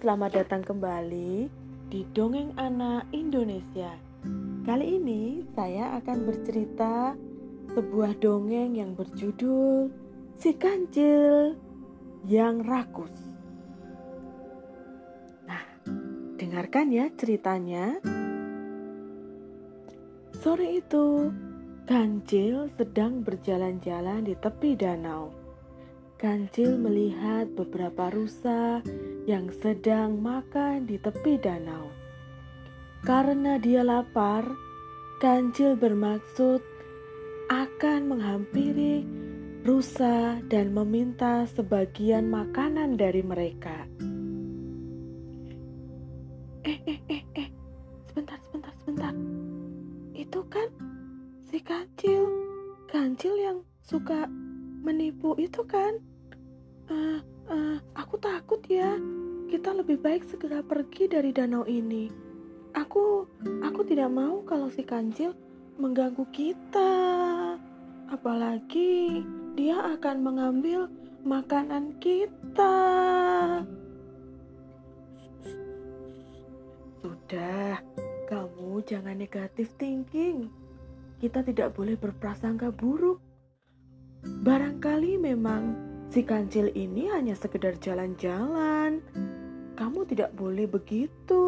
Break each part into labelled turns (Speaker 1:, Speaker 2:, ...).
Speaker 1: selamat datang kembali di Dongeng Anak Indonesia. Kali ini saya akan bercerita sebuah dongeng yang berjudul Si Kancil yang Rakus. Nah, dengarkan ya ceritanya. Sore itu, Kancil sedang berjalan-jalan di tepi danau. Kancil melihat beberapa rusa yang sedang makan di tepi danau. Karena dia lapar, Kancil bermaksud akan menghampiri rusa dan meminta sebagian makanan dari mereka. Eh, eh, eh, eh, sebentar, sebentar, sebentar. Itu kan si Kancil, Kancil yang suka menipu itu kan? Uh, uh, aku takut ya. Kita lebih baik segera pergi dari danau ini. Aku, aku tidak mau kalau si kancil mengganggu kita. Apalagi dia akan mengambil makanan kita. Sudah, kamu jangan negatif thinking. Kita tidak boleh berprasangka buruk. Barangkali memang Si kancil ini hanya sekedar jalan-jalan. Kamu tidak boleh begitu.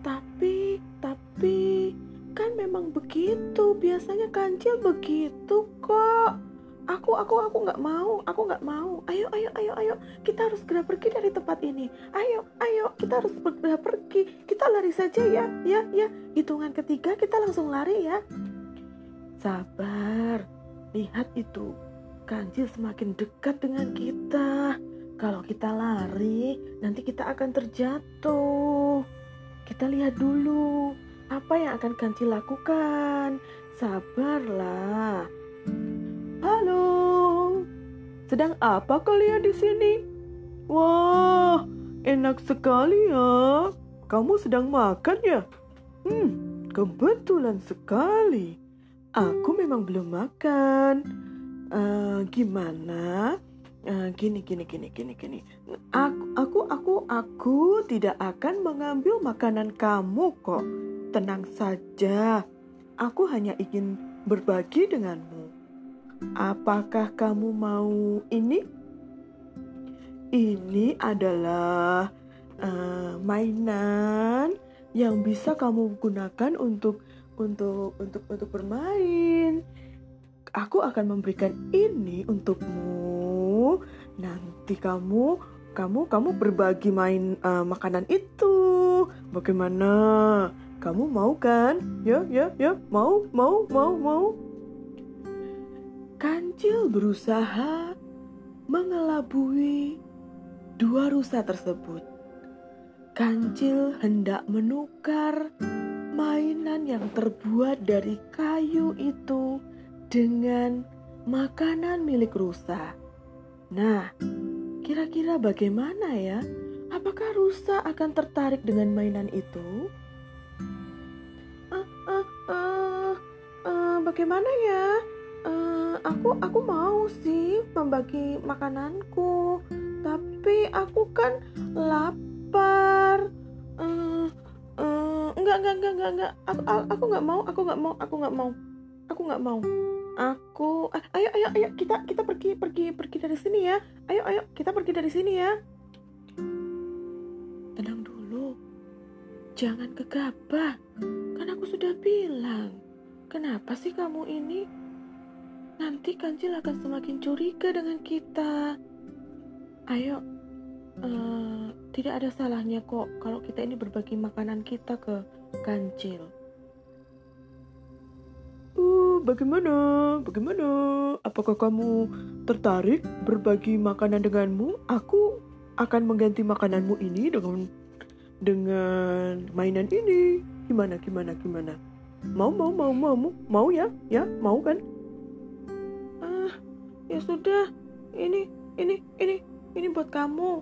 Speaker 1: Tapi, tapi, kan memang begitu. Biasanya kancil begitu kok. Aku, aku, aku nggak mau. Aku nggak mau. Ayo, ayo, ayo, ayo. Kita harus segera pergi dari tempat ini. Ayo, ayo. Kita harus segera pergi. Kita lari saja ya, ya, ya. Hitungan ketiga kita langsung lari ya. Sabar. Lihat itu kancil semakin dekat dengan kita. Kalau kita lari, nanti kita akan terjatuh. Kita lihat dulu apa yang akan kancil lakukan. Sabarlah. Halo, sedang apa kalian di sini? Wah, enak sekali ya. Kamu sedang makan ya? Hmm, kebetulan sekali. Aku memang belum makan uh, gimana? Uh, gini gini gini gini gini. Aku aku aku aku tidak akan mengambil makanan kamu kok. Tenang saja. Aku hanya ingin berbagi denganmu. Apakah kamu mau ini? Ini adalah uh, mainan yang bisa kamu gunakan untuk untuk untuk untuk bermain aku akan memberikan ini untukmu. Nanti kamu kamu kamu berbagi main uh, makanan itu. Bagaimana? Kamu mau kan? Ya, ya, ya. Mau, mau, mau, mau. Kancil berusaha mengelabui dua rusa tersebut. Kancil hendak menukar mainan yang terbuat dari kayu itu dengan makanan milik rusa. Nah, kira-kira bagaimana ya? Apakah rusa akan tertarik dengan mainan itu? Uh, uh, uh, uh, bagaimana ya? Uh, aku aku mau sih membagi makananku, tapi aku kan lapar. Uh, uh, enggak enggak enggak enggak enggak. Aku aku nggak mau. Aku nggak mau. Aku nggak mau. Aku nggak mau aku. Ah, ayo ayo ayo. Kita kita pergi pergi pergi dari sini ya. Ayo ayo. Kita pergi dari sini ya. Tenang dulu. Jangan gegabah. Kan aku sudah bilang. Kenapa sih kamu ini? Nanti kancil akan semakin curiga dengan kita. Ayo. Uh, tidak ada salahnya kok kalau kita ini berbagi makanan kita ke kancil bagaimana? Bagaimana? Apakah kamu tertarik berbagi makanan denganmu? Aku akan mengganti makananmu ini dengan dengan mainan ini. Gimana? Gimana? Gimana? Mau mau mau mau mau, mau ya? Ya, mau kan? Ah, ya sudah. Ini ini ini ini buat kamu.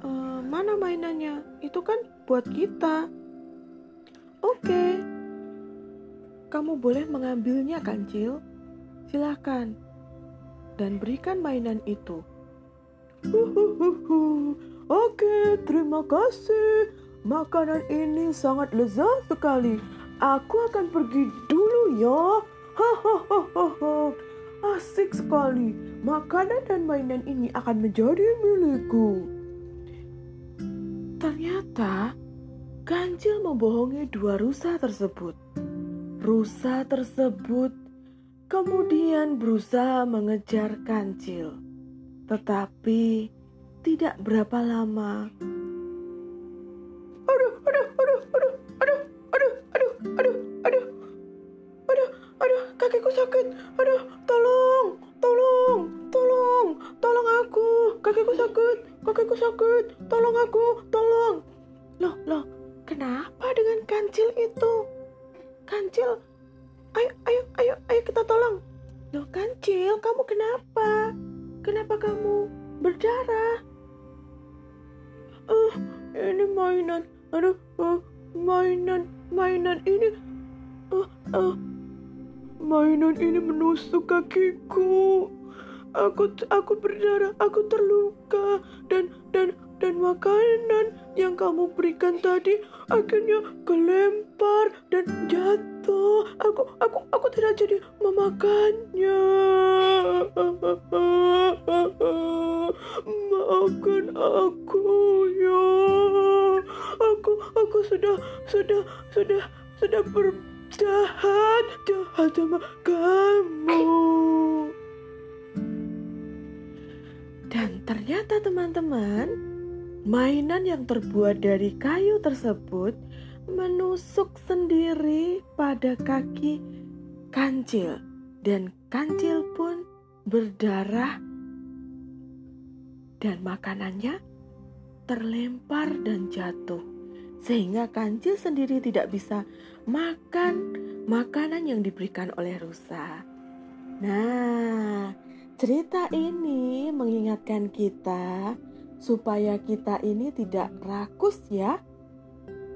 Speaker 1: Uh, mana mainannya? Itu kan buat kita. Oke. Okay. Kamu boleh mengambilnya, kancil. Silahkan. Dan berikan mainan itu. Oke, terima kasih. Makanan ini sangat lezat sekali. Aku akan pergi dulu ya. Asik sekali. Makanan dan mainan ini akan menjadi milikku. Ternyata Kancil membohongi dua rusa tersebut. Rusa tersebut kemudian berusaha mengejar Kancil. Tetapi tidak berapa lama kakiku sakit. Aduh, tolong, tolong, tolong, tolong aku. Kakiku sakit, kakiku sakit. Tolong aku, tolong. Loh, loh, kenapa dengan kancil itu? Kancil, ayo, ayo, ayo, ayo kita tolong. Loh, kancil, kamu kenapa? Kenapa kamu berdarah? Uh, ini mainan. Aduh, uh, mainan, mainan ini. Uh, uh, Mainan ini menusuk kakiku. Aku aku berdarah, aku terluka dan dan dan makanan yang kamu berikan tadi akhirnya kelempar dan jatuh. Aku aku aku tidak jadi memakannya. Maafkan aku ya. Aku aku sudah sudah sudah sudah ber jahat, jahat sama kamu. Dan ternyata teman-teman, mainan yang terbuat dari kayu tersebut menusuk sendiri pada kaki kancil dan kancil pun berdarah dan makanannya terlempar dan jatuh sehingga kancil sendiri tidak bisa makan makanan yang diberikan oleh rusa. Nah, cerita ini mengingatkan kita supaya kita ini tidak rakus ya.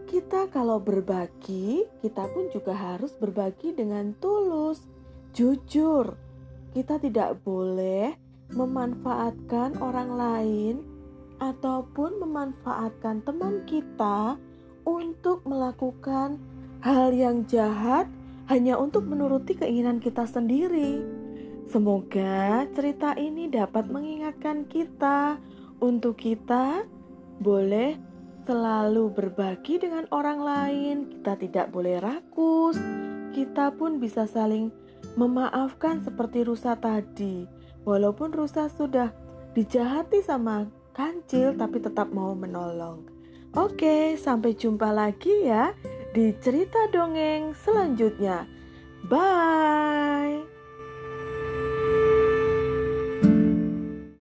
Speaker 1: Kita kalau berbagi, kita pun juga harus berbagi dengan tulus, jujur. Kita tidak boleh memanfaatkan orang lain ataupun memanfaatkan teman kita untuk melakukan hal yang jahat hanya untuk menuruti keinginan kita sendiri. Semoga cerita ini dapat mengingatkan kita untuk kita boleh selalu berbagi dengan orang lain. Kita tidak boleh rakus. Kita pun bisa saling memaafkan seperti rusa tadi. Walaupun rusa sudah dijahati sama kancil tapi tetap mau menolong. Oke, sampai jumpa lagi ya di cerita dongeng selanjutnya. Bye.